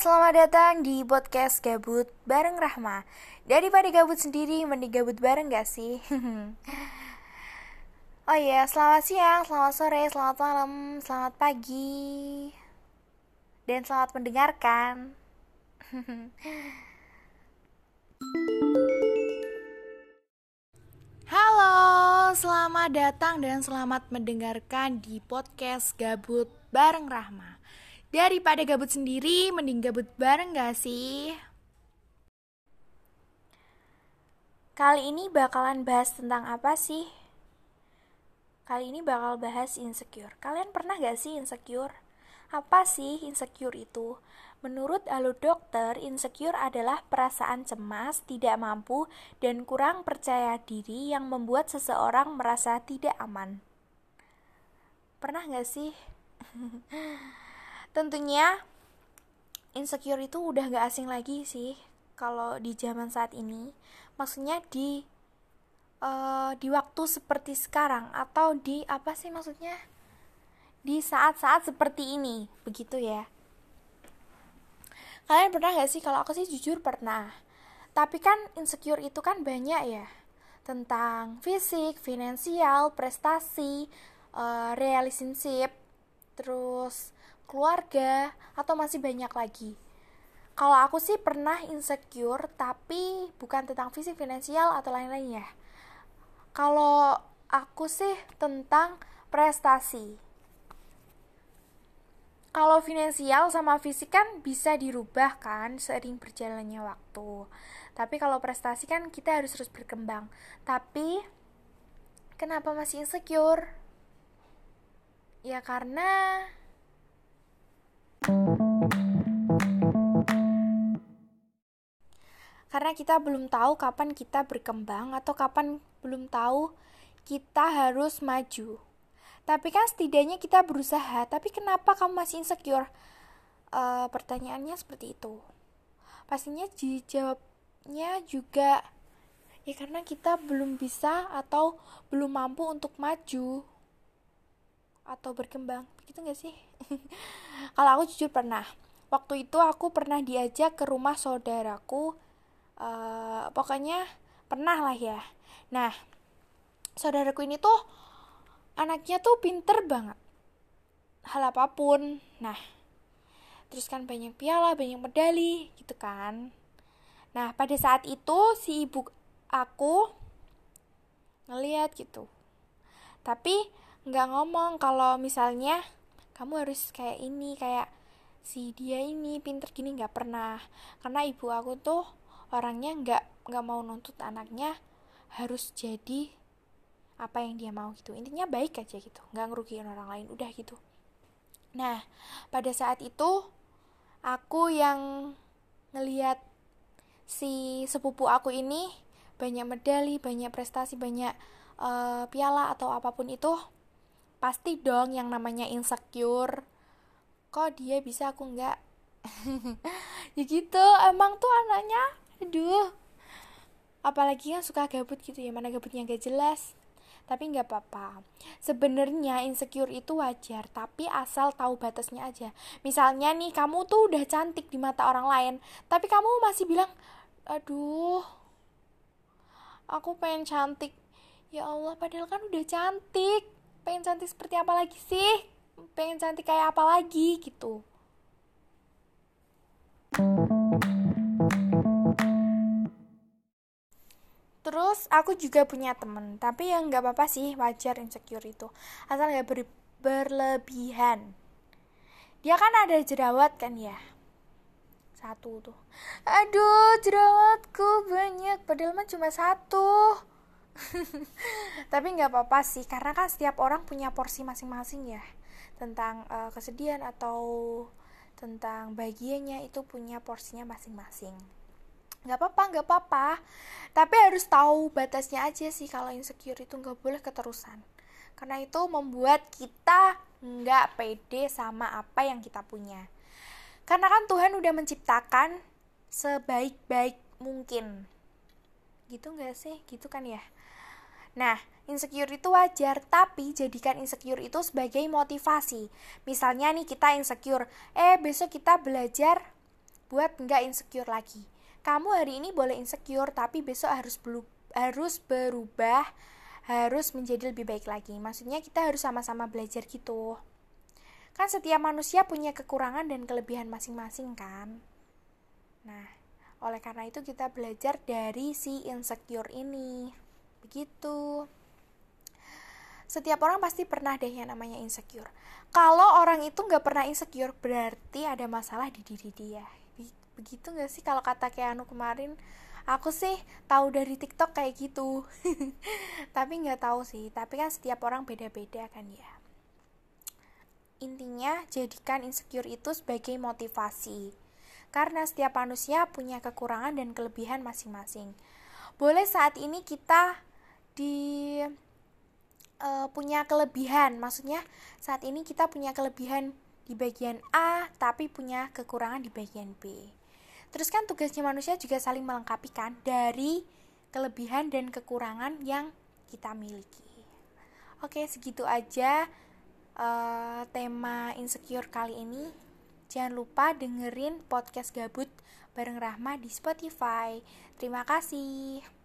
selamat datang di podcast Gabut bareng Rahma. Daripada gabut sendiri, mending gabut bareng gak sih? oh iya, selamat siang, selamat sore, selamat malam, selamat pagi, dan selamat mendengarkan. Halo, selamat datang dan selamat mendengarkan di podcast Gabut bareng Rahma. Daripada gabut sendiri, mending gabut bareng gak sih? Kali ini bakalan bahas tentang apa sih? Kali ini bakal bahas insecure. Kalian pernah gak sih insecure? Apa sih insecure itu? Menurut alur dokter, insecure adalah perasaan cemas, tidak mampu, dan kurang percaya diri yang membuat seseorang merasa tidak aman. Pernah gak sih? tentunya insecure itu udah gak asing lagi sih kalau di zaman saat ini. Maksudnya di uh, di waktu seperti sekarang atau di apa sih maksudnya? Di saat-saat seperti ini begitu ya. Kalian pernah gak sih? Kalau aku sih jujur pernah. Tapi kan insecure itu kan banyak ya. Tentang fisik, finansial, prestasi, uh, terus keluarga, atau masih banyak lagi. Kalau aku sih pernah insecure, tapi bukan tentang fisik, finansial, atau lain-lain ya. Kalau aku sih tentang prestasi. Kalau finansial sama fisik kan bisa dirubah kan seiring berjalannya waktu. Tapi kalau prestasi kan kita harus terus berkembang. Tapi kenapa masih insecure? Ya karena karena kita belum tahu kapan kita berkembang atau kapan belum tahu kita harus maju. Tapi kan setidaknya kita berusaha. Tapi kenapa kamu masih insecure? Uh, pertanyaannya seperti itu. Pastinya dijawabnya juga ya karena kita belum bisa atau belum mampu untuk maju atau berkembang begitu gak sih kalau aku jujur pernah waktu itu aku pernah diajak ke rumah saudaraku uh, pokoknya pernah lah ya. Nah saudaraku ini tuh anaknya tuh pinter banget. Hal apa pun. Nah terus kan banyak piala banyak medali gitu kan. Nah pada saat itu si ibu aku ngeliat gitu. Tapi nggak ngomong kalau misalnya kamu harus kayak ini kayak si dia ini pinter gini nggak pernah. Karena ibu aku tuh orangnya nggak nggak mau nuntut anaknya harus jadi apa yang dia mau gitu. Intinya baik aja gitu nggak ngerugiin orang lain udah gitu. Nah pada saat itu aku yang ngeliat si sepupu aku ini banyak medali banyak prestasi banyak uh, piala atau apa pun itu pasti dong yang namanya insecure kok dia bisa aku nggak? Ya gitu emang tuh anaknya aduh. Apalagi yang suka gabut gitu ya mana gabutnya gak jelas. Tapi nggak apa-apa. Sebenarnya insecure itu wajar tapi asal tahu batasnya aja. Misalnya nih kamu tuh udah cantik di mata orang lain tapi kamu masih bilang aduh aku pengen cantik. Ya Allah padahal kan udah cantik. Pengen cantik seperti apa lagi sih pengen cantik kayak apa lagi gitu Terus aku juga punya temen, tapi yang nggak apa-apa sih, wajar insecure itu, asal nggak ber berlebihan. Dia kan ada jerawat kan ya, satu tuh. Aduh, jerawatku banyak, padahal mah cuma satu. tapi nggak apa-apa sih karena kan setiap orang punya porsi masing-masing ya tentang uh, kesedihan atau tentang bahagianya itu punya porsinya masing-masing. Nggak apa-apa nggak apa-apa. Tapi harus tahu batasnya aja sih kalau insecure itu nggak boleh keterusan. Karena itu membuat kita nggak pede sama apa yang kita punya. Karena kan Tuhan udah menciptakan sebaik-baik mungkin. Gitu nggak sih? Gitu kan ya? Nah, insecure itu wajar, tapi jadikan insecure itu sebagai motivasi. Misalnya nih kita insecure, eh besok kita belajar buat nggak insecure lagi. Kamu hari ini boleh insecure, tapi besok harus harus berubah, harus menjadi lebih baik lagi. Maksudnya kita harus sama-sama belajar gitu. Kan setiap manusia punya kekurangan dan kelebihan masing-masing kan. Nah, oleh karena itu kita belajar dari si insecure ini. Begitu. Setiap orang pasti pernah deh yang namanya insecure. Kalau orang itu nggak pernah insecure, berarti ada masalah di diri dia. Begitu gak sih kalau kata kayak anu kemarin? Aku sih tahu dari TikTok kayak gitu. Tapi nggak tahu sih. Tapi kan setiap orang beda-beda kan ya. Intinya jadikan insecure itu sebagai motivasi. Karena setiap manusia punya kekurangan dan kelebihan masing-masing. Boleh saat ini kita di uh, punya kelebihan maksudnya saat ini kita punya kelebihan di bagian A tapi punya kekurangan di bagian B Terus kan tugasnya manusia juga saling melengkapi kan dari kelebihan dan kekurangan yang kita miliki. Oke, segitu aja uh, tema insecure kali ini. Jangan lupa dengerin podcast gabut bareng Rahma di Spotify. Terima kasih.